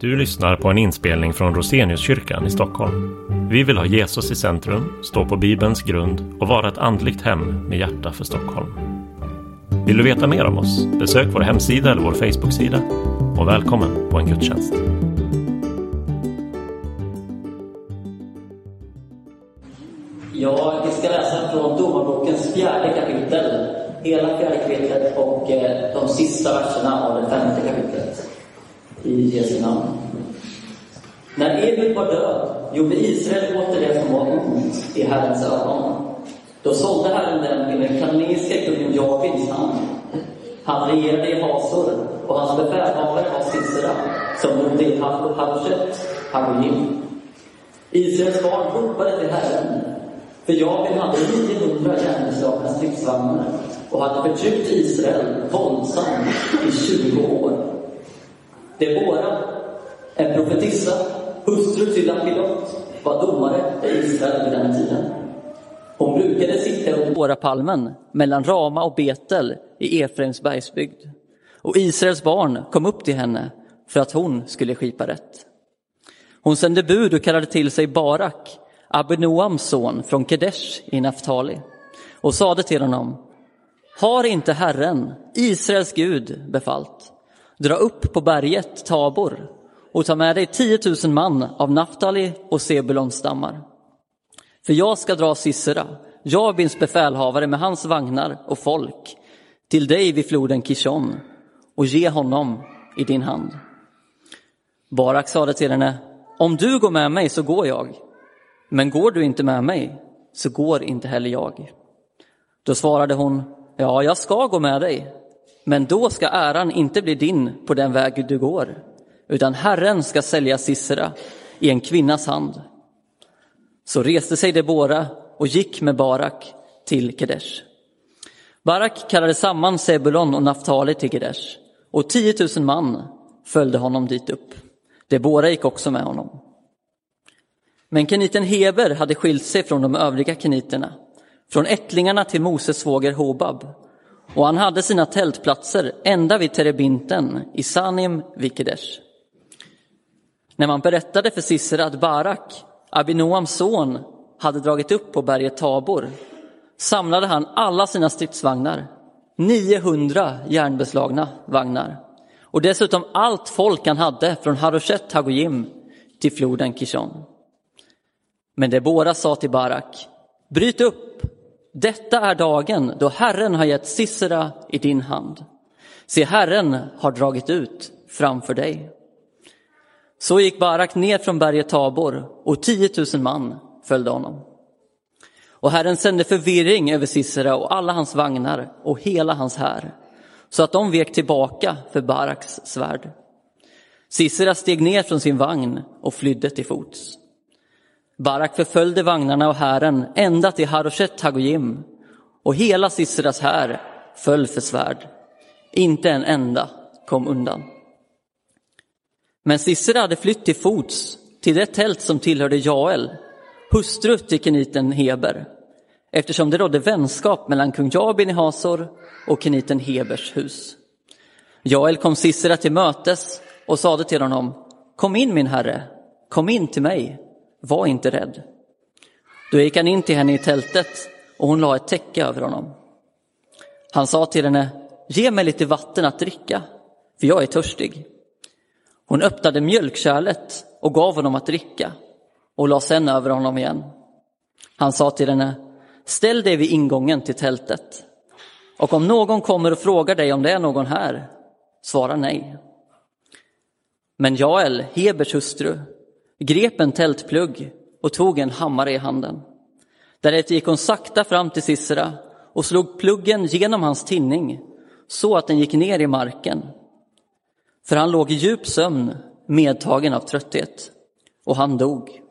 Du lyssnar på en inspelning från Roseniuskyrkan i Stockholm. Vi vill ha Jesus i centrum, stå på Bibelns grund och vara ett andligt hem med hjärta för Stockholm. Vill du veta mer om oss? Besök vår hemsida eller vår Facebooksida. Och välkommen på en gudstjänst. Ja, vi ska läsa från Domarbokens fjärde kapitel. Hela fjärde kapitlet och eh, de sista verserna av det femte kapitlet. I Jesu namn. När Ebed var Jo, gjorde Israel åt det som var ont i Herrens ögon. Då sålde Herren den till den kanadensiska kungen Jabins hand. Han regerade i Hasor och hans befälhavare var Sisera, som bodde i Haroshet, Hagoyim. Israels barn ropade till Herren, för Jabin hade 900 järnbeslagna stridsvagnar och hade förtryckt Israel våldsamt i 20 år. Debora, en profetissa, hustru till Lapidot, var domare i Israel vid den tiden. Hon brukade sitta under Årapalmen mellan Rama och Betel i Efraims bergsbygd. Och Israels barn kom upp till henne för att hon skulle skipa rätt. Hon sände bud och kallade till sig Barak, Abinoams son från Kedesh i Naftali och sade till honom Har inte Herren, Israels Gud, befallt? Dra upp på berget Tabor och ta med dig 10 000 man av Naftali och Sebulons stammar. För jag ska dra Sisera, Jabins befälhavare med hans vagnar och folk, till dig vid floden Kishon och ge honom i din hand. Barak sade till henne, om du går med mig så går jag, men går du inte med mig så går inte heller jag. Då svarade hon, ja, jag ska gå med dig, men då ska äran inte bli din på den väg du går, utan Herren ska sälja Sisera i en kvinnas hand. Så reste sig Debora och gick med Barak till Kedesh. Barak kallade samman Sebulon och Naftali till Kedesh och 10 000 man följde honom dit upp. Debora gick också med honom. Men keniten Heber hade skilt sig från de övriga keniterna, från ättlingarna till Moses svåger Hobab, och han hade sina tältplatser ända vid Terebinten i Sanim vid Kedesh. När man berättade för Sisera att Barak, Abinoams son, hade dragit upp på berget Tabor samlade han alla sina stridsvagnar, 900 järnbeslagna vagnar och dessutom allt folk han hade från Haroshet Hagoyim till floden Kishon. Men Debora sa till Barak, bryt upp, detta är dagen då Herren har gett Sisera i din hand. Se, Herren har dragit ut framför dig. Så gick Barak ner från berget Tabor och 10 000 man följde honom. Och Herren sände förvirring över Sisera och alla hans vagnar och hela hans här, så att de vek tillbaka för Baraks svärd. Sisera steg ner från sin vagn och flydde till fots. Barak förföljde vagnarna och hären ända till Haroshet Hagoyim och hela Siseras här föll för svärd. Inte en enda kom undan. Men Sisera hade flytt till fots till det tält som tillhörde Jael, hustru till keniten Heber, eftersom det rådde vänskap mellan kung Jabin i Hasor och keniten Hebers hus. Jael kom Sisera till mötes och sade till honom, kom in min herre, kom in till mig, var inte rädd. Då gick han in till henne i tältet och hon la ett täcke över honom. Han sa till henne, ge mig lite vatten att dricka, för jag är törstig. Hon öppnade mjölkkärlet och gav honom att dricka och la sen över honom igen. Han sa till henne, ställ dig vid ingången till tältet och om någon kommer och frågar dig om det är någon här, svara nej. Men Jael, Hebers hustru, grep en tältplugg och tog en hammare i handen. Därefter gick hon sakta fram till Sisera och slog pluggen genom hans tinning så att den gick ner i marken. För han låg i djup sömn, medtagen av trötthet, och han dog.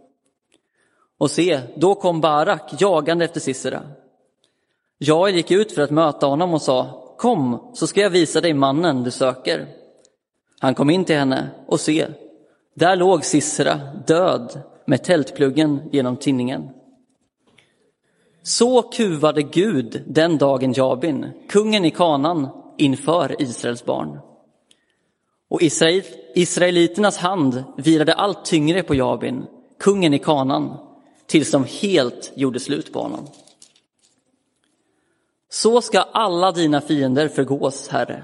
Och se, då kom Barak jagande efter Sisera. Jag gick ut för att möta honom och sa, kom så ska jag visa dig mannen du söker. Han kom in till henne och se, där låg Sisera död med tältpluggen genom tinningen. Så kuvade Gud den dagen Jabin, kungen i kanan, inför Israels barn. Och Israel, israeliternas hand virade allt tyngre på Jabin, kungen i kanan, tills de helt gjorde slut på honom. Så ska alla dina fiender förgås, Herre.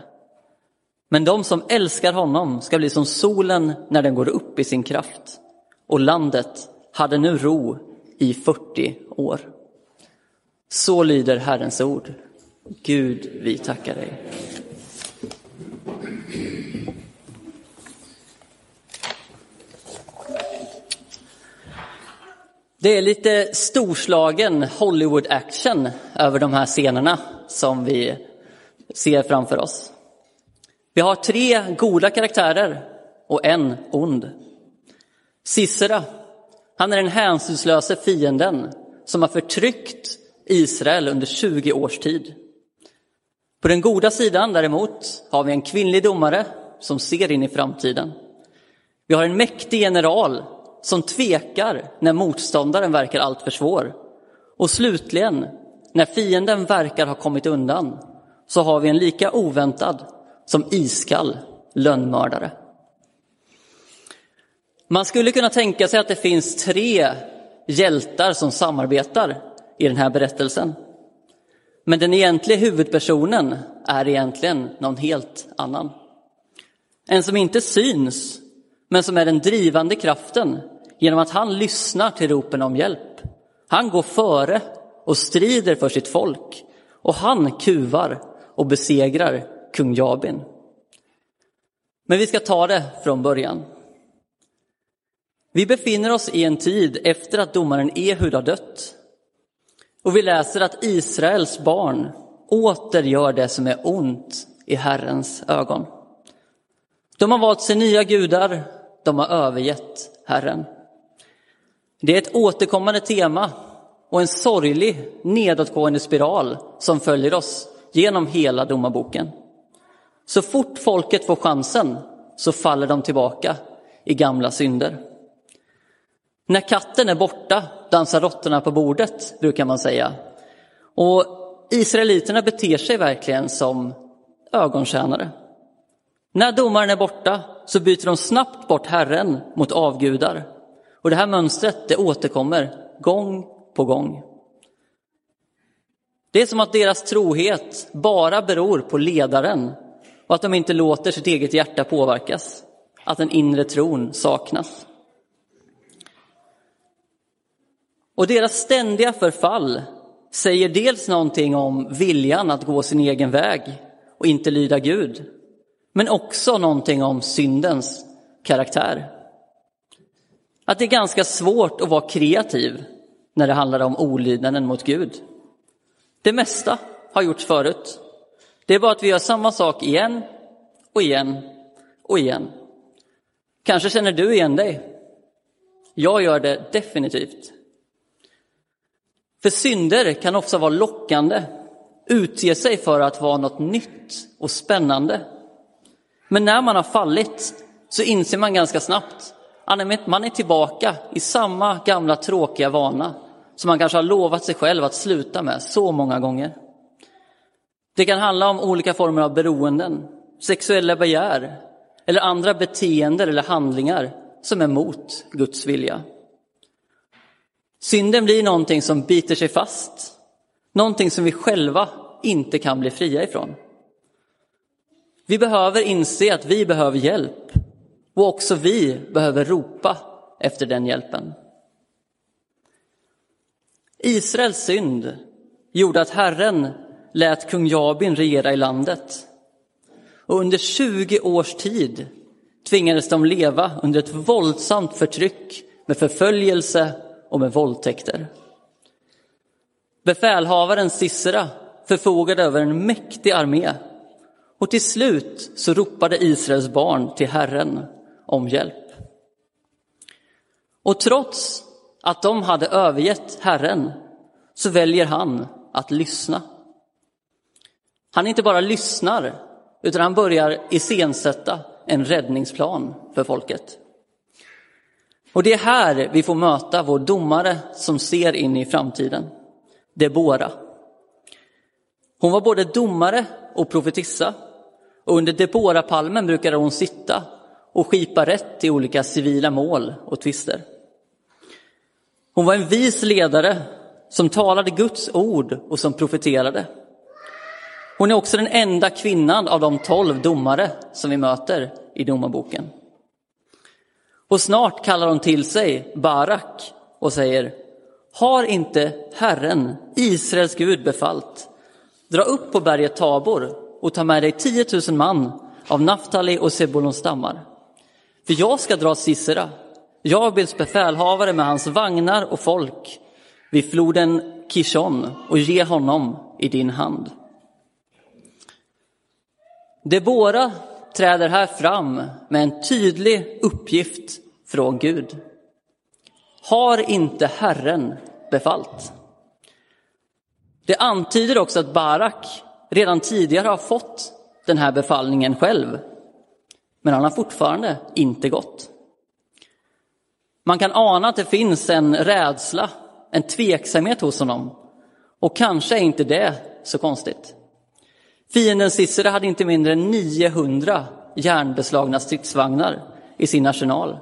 Men de som älskar honom ska bli som solen när den går upp i sin kraft. Och landet hade nu ro i 40 år. Så lyder Herrens ord. Gud, vi tackar dig. Det är lite storslagen Hollywood-action över de här scenerna som vi ser framför oss. Vi har tre goda karaktärer och en ond. Sisera, han är den hänsynslöse fienden som har förtryckt Israel under 20 års tid. På den goda sidan däremot har vi en kvinnlig domare som ser in i framtiden. Vi har en mäktig general som tvekar när motståndaren verkar alltför svår. Och slutligen, när fienden verkar ha kommit undan, så har vi en lika oväntad som iskall lönnmördare. Man skulle kunna tänka sig att det finns tre hjältar som samarbetar i den här berättelsen. Men den egentliga huvudpersonen är egentligen någon helt annan. En som inte syns, men som är den drivande kraften genom att han lyssnar till ropen om hjälp. Han går före och strider för sitt folk och han kuvar och besegrar kung Jabin. Men vi ska ta det från början. Vi befinner oss i en tid efter att domaren Ehud har dött. Och vi läser att Israels barn åter gör det som är ont i Herrens ögon. De har valt sig nya gudar, de har övergett Herren. Det är ett återkommande tema och en sorglig nedåtgående spiral som följer oss genom hela domarboken. Så fort folket får chansen så faller de tillbaka i gamla synder. När katten är borta dansar råttorna på bordet, brukar man säga. Och israeliterna beter sig verkligen som ögontjänare. När domaren är borta så byter de snabbt bort Herren mot avgudar. Och det här mönstret det återkommer gång på gång. Det är som att deras trohet bara beror på ledaren och att de inte låter sitt eget hjärta påverkas, att den inre tron saknas. Och deras ständiga förfall säger dels någonting om viljan att gå sin egen väg och inte lyda Gud, men också någonting om syndens karaktär. Att det är ganska svårt att vara kreativ när det handlar om olydnaden mot Gud. Det mesta har gjorts förut. Det är bara att vi gör samma sak igen och igen och igen. Kanske känner du igen dig? Jag gör det definitivt. För synder kan ofta vara lockande, utge sig för att vara något nytt och spännande. Men när man har fallit så inser man ganska snabbt man är tillbaka i samma gamla tråkiga vana som man kanske har lovat sig själv att sluta med så många gånger. Det kan handla om olika former av beroenden, sexuella begär eller andra beteenden eller handlingar som är mot Guds vilja. Synden blir någonting som biter sig fast, någonting som vi själva inte kan bli fria ifrån. Vi behöver inse att vi behöver hjälp och också vi behöver ropa efter den hjälpen. Israels synd gjorde att Herren lät kung Jabin regera i landet. Och under 20 års tid tvingades de leva under ett våldsamt förtryck med förföljelse och med våldtäkter. Befälhavaren Sisera förfogade över en mäktig armé och till slut så ropade Israels barn till Herren om hjälp. Och trots att de hade övergett Herren så väljer han att lyssna. Han inte bara lyssnar, utan han börjar iscensätta en räddningsplan för folket. Och det är här vi får möta vår domare som ser in i framtiden, Debora. Hon var både domare och profetissa Och under Debora-palmen brukade hon sitta och skipa rätt i olika civila mål och tvister. Hon var en vis ledare som talade Guds ord och som profeterade. Hon är också den enda kvinnan av de tolv domare som vi möter i Domarboken. Och snart kallar hon till sig Barak och säger Har inte Herren, Israels Gud, befallt? Dra upp på berget Tabor och ta med dig 10 000 man av Naftali och Sebulons stammar. För jag ska dra Sisera, Jabils befälhavare med hans vagnar och folk vid floden Kishon och ge honom i din hand. Debora träder här fram med en tydlig uppgift från Gud. Har inte Herren befallt? Det antyder också att Barak redan tidigare har fått den här befallningen själv. Men han har fortfarande inte gått. Man kan ana att det finns en rädsla, en tveksamhet hos honom. Och kanske är inte det så konstigt. Fienden Sisera hade inte mindre än 900 järnbeslagna stridsvagnar i sin arsenal.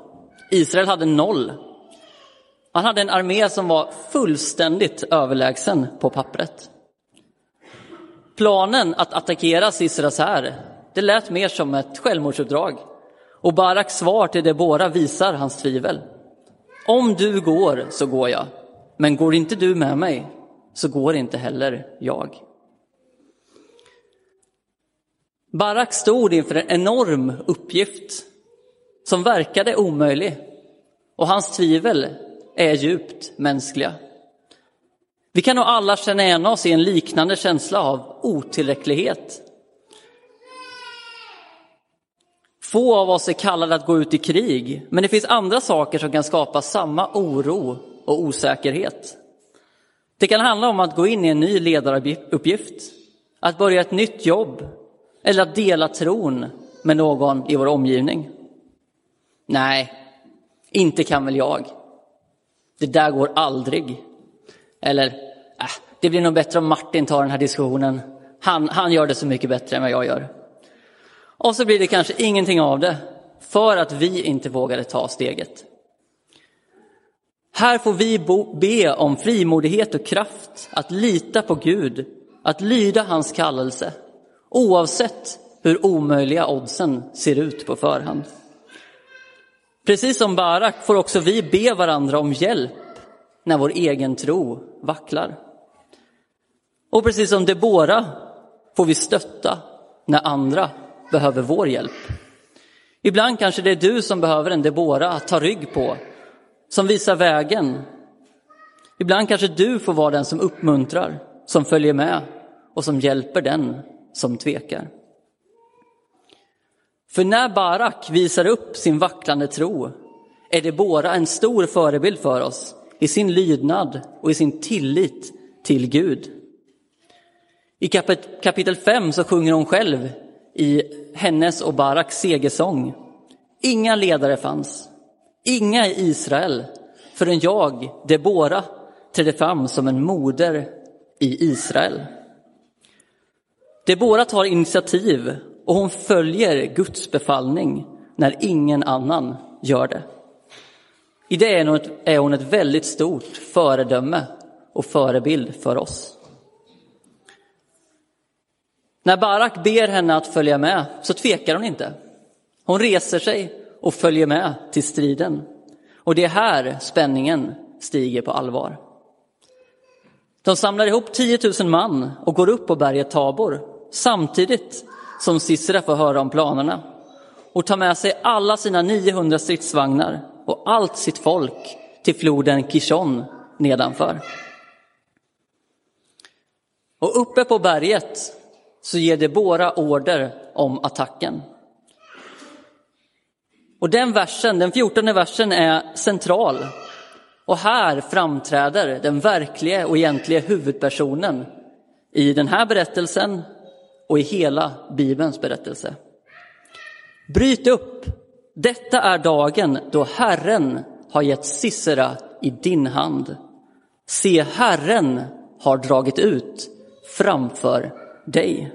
Israel hade noll. Han hade en armé som var fullständigt överlägsen på pappret. Planen att attackera Siseras här, det lät mer som ett självmordsuppdrag. Och Baraks svar till Debora visar hans tvivel. Om du går så går jag, men går inte du med mig så går inte heller jag. Barak stod inför en enorm uppgift som verkade omöjlig och hans tvivel är djupt mänskliga. Vi kan nog alla känna igen oss i en liknande känsla av otillräcklighet. Få av oss är kallade att gå ut i krig, men det finns andra saker som kan skapa samma oro och osäkerhet. Det kan handla om att gå in i en ny ledaruppgift, att börja ett nytt jobb eller att dela tron med någon i vår omgivning. Nej, inte kan väl jag. Det där går aldrig. Eller, äh, det blir nog bättre om Martin tar den här diskussionen. Han, han gör det så mycket bättre än vad jag gör. Och så blir det kanske ingenting av det för att vi inte vågade ta steget. Här får vi be om frimodighet och kraft att lita på Gud, att lyda hans kallelse, oavsett hur omöjliga oddsen ser ut på förhand. Precis som Barak får också vi be varandra om hjälp när vår egen tro vacklar. Och precis som Debora får vi stötta när andra behöver vår hjälp. Ibland kanske det är du som behöver en Debora att ta rygg på, som visar vägen. Ibland kanske du får vara den som uppmuntrar, som följer med och som hjälper den som tvekar. För när Barak visar upp sin vacklande tro är Debora en stor förebild för oss i sin lydnad och i sin tillit till Gud. I kapitel 5 så sjunger hon själv i hennes och Baraks segersång. Inga ledare fanns, inga i Israel, förrän jag, Debora, trädde fram som en moder i Israel. Debora tar initiativ och hon följer Guds befallning när ingen annan gör det. I det är hon ett väldigt stort föredöme och förebild för oss. När Barak ber henne att följa med så tvekar hon inte. Hon reser sig och följer med till striden. Och det är här spänningen stiger på allvar. De samlar ihop 10 000 man och går upp på berget Tabor samtidigt som Sisera får höra om planerna och tar med sig alla sina 900 stridsvagnar och allt sitt folk till floden Kishon nedanför. Och uppe på berget så ger Debora order om attacken. Och den versen, den fjortonde versen är central. Och här framträder den verkliga och egentliga huvudpersonen i den här berättelsen och i hela Bibelns berättelse. Bryt upp, detta är dagen då Herren har gett Sisera i din hand. Se, Herren har dragit ut framför dig.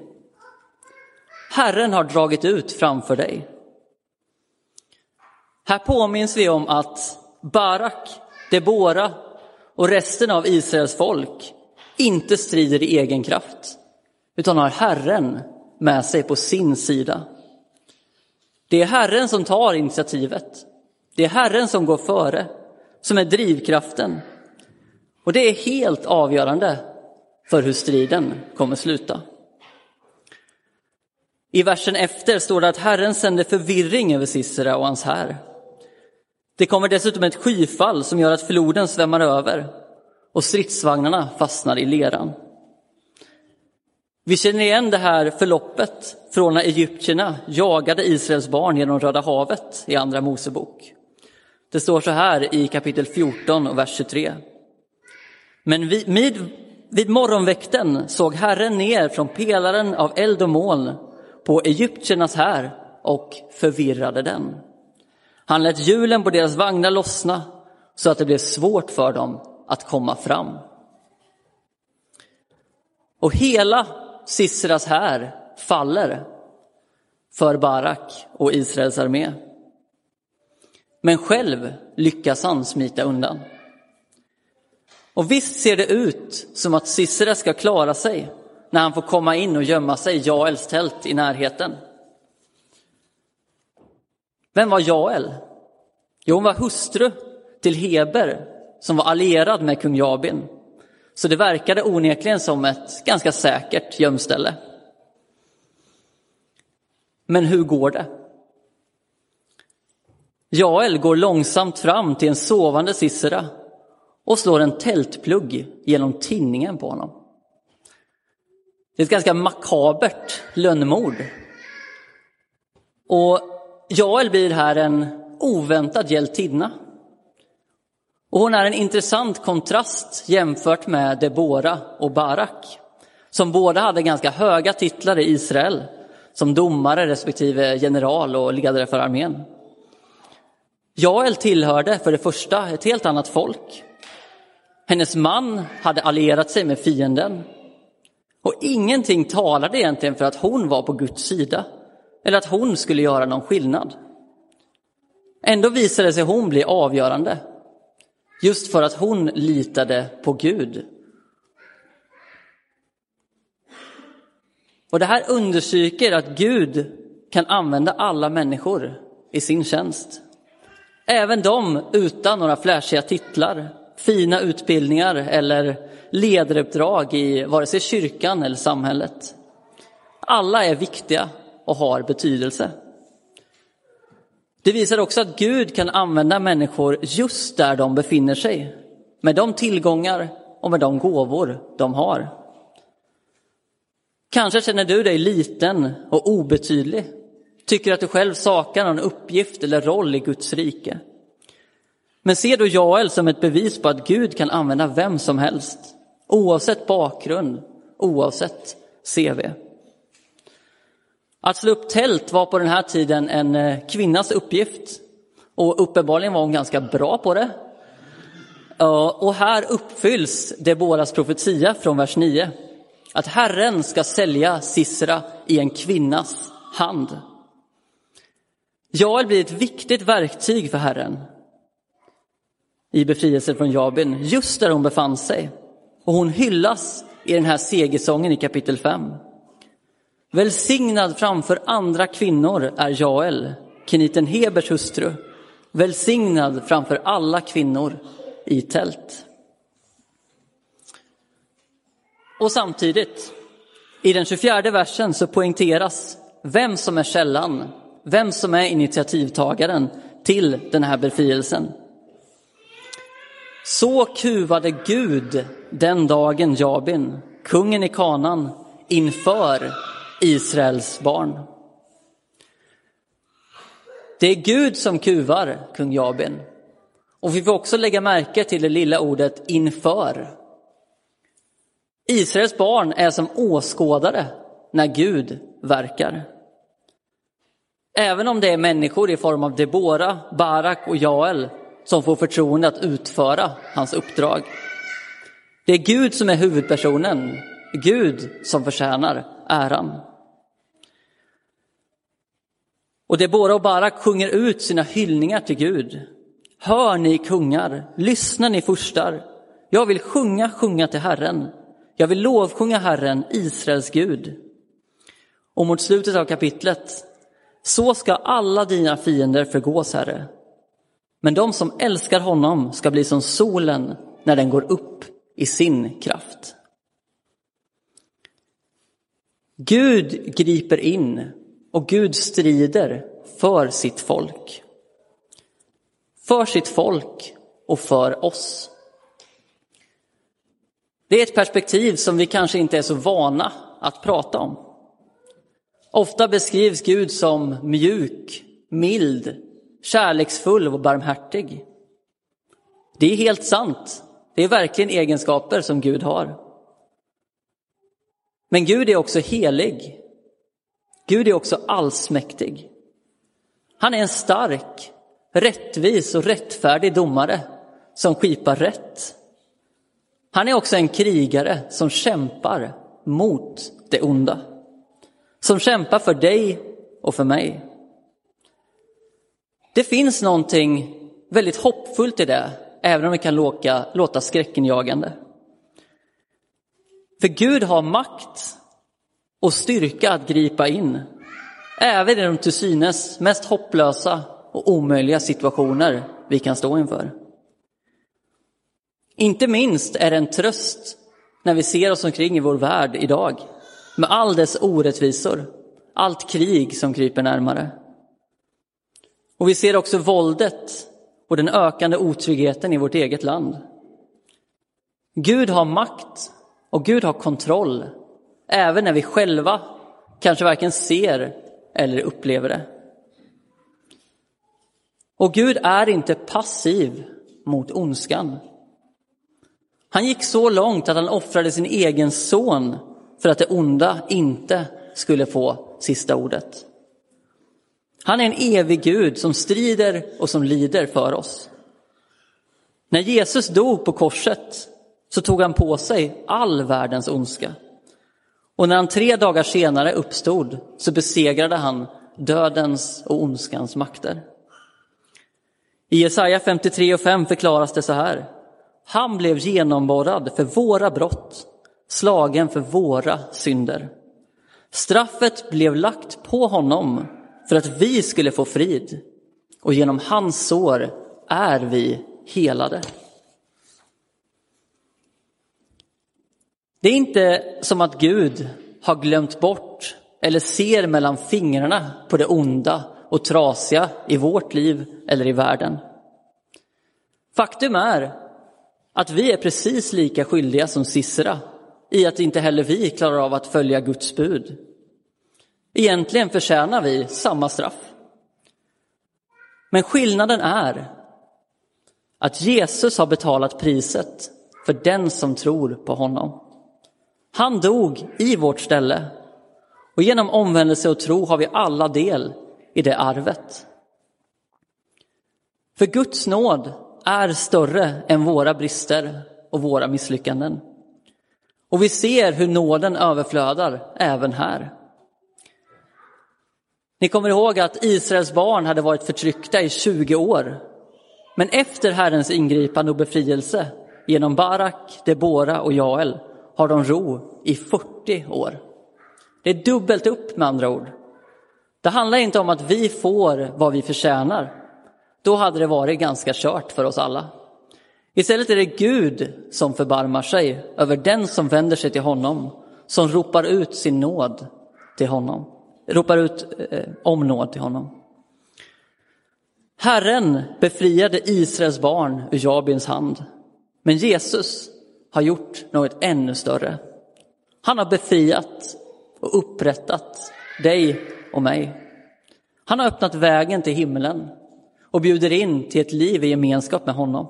Herren har dragit ut framför dig. Här påminns vi om att Barak, Debora och resten av Israels folk inte strider i egen kraft, utan har Herren med sig på sin sida. Det är Herren som tar initiativet. Det är Herren som går före, som är drivkraften. Och det är helt avgörande för hur striden kommer sluta. I versen efter står det att Herren sände förvirring över Sisera och hans här. Det kommer dessutom ett skyfall som gör att floden svämmar över och stridsvagnarna fastnar i leran. Vi känner igen det här förloppet från när egyptierna jagade Israels barn genom Röda havet i Andra Mosebok. Det står så här i kapitel 14 och vers 23. Men vid, vid morgonväkten såg Herren ner från pelaren av eld och moln på egyptiernas här och förvirrade den. Han lät hjulen på deras vagnar lossna så att det blev svårt för dem att komma fram. Och hela Sisras här faller för Barak och Israels armé. Men själv lyckas han smita undan. Och visst ser det ut som att Sisera ska klara sig när han får komma in och gömma sig i Jaels tält i närheten. Vem var Jael? Jo, hon var hustru till Heber som var allierad med kung Jabin. Så det verkade onekligen som ett ganska säkert gömställe. Men hur går det? Jael går långsamt fram till en sovande Sisera och slår en tältplugg genom tinningen på honom. Det är ett ganska makabert lönnmord. Och Jael blir här en oväntad hjältinna. Och hon är en intressant kontrast jämfört med Debora och Barak, som båda hade ganska höga titlar i Israel, som domare respektive general och ledare för armén. Jael tillhörde för det första ett helt annat folk. Hennes man hade allierat sig med fienden. Och ingenting talade egentligen för att hon var på Guds sida, eller att hon skulle göra någon skillnad. Ändå visade sig hon bli avgörande, just för att hon litade på Gud. Och det här understryker att Gud kan använda alla människor i sin tjänst. Även de utan några flashiga titlar, fina utbildningar eller ledaruppdrag i vare sig kyrkan eller samhället. Alla är viktiga och har betydelse. Det visar också att Gud kan använda människor just där de befinner sig, med de tillgångar och med de gåvor de har. Kanske känner du dig liten och obetydlig, tycker att du själv saknar någon uppgift eller roll i Guds rike. Men se då Jael som ett bevis på att Gud kan använda vem som helst, oavsett bakgrund, oavsett CV. Att slå upp tält var på den här tiden en eh, kvinnas uppgift och uppenbarligen var hon ganska bra på det. Och här uppfylls Deboras profetia från vers 9. Att Herren ska sälja Sisra i en kvinnas hand. Jael blir ett viktigt verktyg för Herren i befrielsen från Jabin, just där hon befann sig. Och hon hyllas i den här segersången i kapitel 5. Välsignad framför andra kvinnor är Jael, Keniten Hebers hustru. Välsignad framför alla kvinnor i tält. Och samtidigt, i den 24 versen så poängteras vem som är källan, vem som är initiativtagaren till den här befrielsen. Så kuvade Gud den dagen Jabin, kungen i kanan, inför Israels barn. Det är Gud som kuvar kung Jabin. Och vi får också lägga märke till det lilla ordet inför. Israels barn är som åskådare när Gud verkar. Även om det är människor i form av Debora, Barak och Jael som får förtroende att utföra hans uppdrag. Det är Gud som är huvudpersonen, Gud som förtjänar äran. Och Debora och Barak sjunger ut sina hyllningar till Gud. Hör ni kungar, lyssna ni furstar. Jag vill sjunga, sjunga till Herren. Jag vill lovsjunga Herren, Israels Gud. Och mot slutet av kapitlet, så ska alla dina fiender förgås, Herre. Men de som älskar honom ska bli som solen när den går upp i sin kraft. Gud griper in och Gud strider för sitt folk. För sitt folk och för oss. Det är ett perspektiv som vi kanske inte är så vana att prata om. Ofta beskrivs Gud som mjuk, mild, kärleksfull och barmhärtig. Det är helt sant. Det är verkligen egenskaper som Gud har. Men Gud är också helig. Gud är också allsmäktig. Han är en stark, rättvis och rättfärdig domare som skipar rätt. Han är också en krigare som kämpar mot det onda. Som kämpar för dig och för mig. Det finns någonting väldigt hoppfullt i det, även om det kan låta, låta skräckinjagande. För Gud har makt och styrka att gripa in, även i de till synes mest hopplösa och omöjliga situationer vi kan stå inför. Inte minst är det en tröst när vi ser oss omkring i vår värld idag med all dess orättvisor, allt krig som kryper närmare. Och vi ser också våldet och den ökande otryggheten i vårt eget land. Gud har makt och Gud har kontroll, även när vi själva kanske varken ser eller upplever det. Och Gud är inte passiv mot ondskan. Han gick så långt att han offrade sin egen son för att det onda inte skulle få sista ordet. Han är en evig Gud som strider och som lider för oss. När Jesus dog på korset så tog han på sig all världens ondska. Och när han tre dagar senare uppstod så besegrade han dödens och ondskans makter. I Jesaja 53 och 5 förklaras det så här. Han blev genomborrad för våra brott, slagen för våra synder. Straffet blev lagt på honom för att vi skulle få frid och genom hans sår är vi helade. Det är inte som att Gud har glömt bort eller ser mellan fingrarna på det onda och trasiga i vårt liv eller i världen. Faktum är att vi är precis lika skyldiga som Sisera i att inte heller vi klarar av att följa Guds bud. Egentligen förtjänar vi samma straff. Men skillnaden är att Jesus har betalat priset för den som tror på honom. Han dog i vårt ställe och genom omvändelse och tro har vi alla del i det arvet. För Guds nåd är större än våra brister och våra misslyckanden. Och vi ser hur nåden överflödar även här. Ni kommer ihåg att Israels barn hade varit förtryckta i 20 år. Men efter Herrens ingripande och befrielse genom Barak, Debora och Jael har de ro i 40 år. Det är dubbelt upp med andra ord. Det handlar inte om att vi får vad vi förtjänar. Då hade det varit ganska kört för oss alla. Istället är det Gud som förbarmar sig över den som vänder sig till honom, som ropar ut sin nåd till honom, ropar ut eh, om nåd till honom. Herren befriade Israels barn ur Jabins hand, men Jesus har gjort något ännu större. Han har befriat och upprättat dig och mig. Han har öppnat vägen till himlen och bjuder in till ett liv i gemenskap med honom.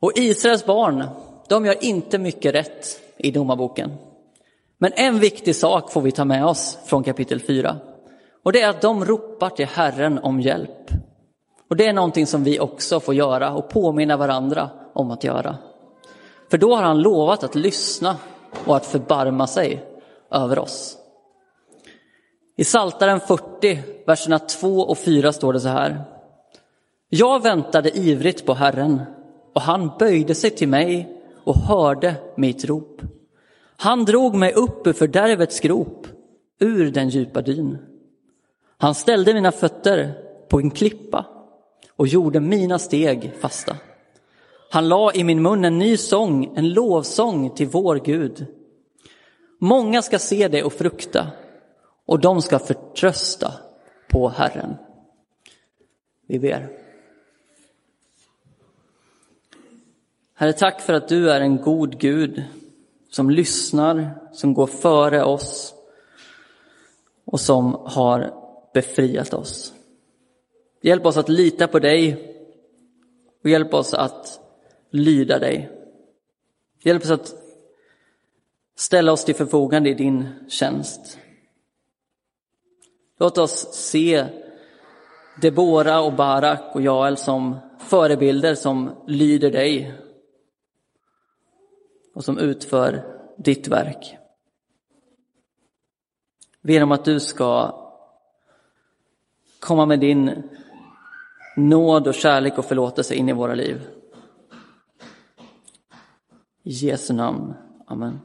Och Israels barn, de gör inte mycket rätt i domarboken. Men en viktig sak får vi ta med oss från kapitel 4. Och det är att de ropar till Herren om hjälp. Och det är någonting som vi också får göra och påminna varandra om att göra. För då har han lovat att lyssna och att förbarma sig över oss. I Saltaren 40, verserna 2 och 4 står det så här. Jag väntade ivrigt på Herren och han böjde sig till mig och hörde mitt rop. Han drog mig upp ur fördärvets grop, ur den djupa dyn. Han ställde mina fötter på en klippa och gjorde mina steg fasta. Han la i min mun en ny sång, en lovsång till vår Gud. Många ska se det och frukta och de ska förtrösta på Herren. Vi ber. Herre, tack för att du är en god Gud som lyssnar, som går före oss och som har befriat oss. Hjälp oss att lita på dig och hjälp oss att lyda dig. Hjälp oss att ställa oss till förfogande i din tjänst. Låt oss se Debora och Barak och Jael som förebilder som lyder dig och som utför ditt verk. Ber om att du ska komma med din nåd och kärlek och förlåtelse in i våra liv. I Jesu namn. Amen.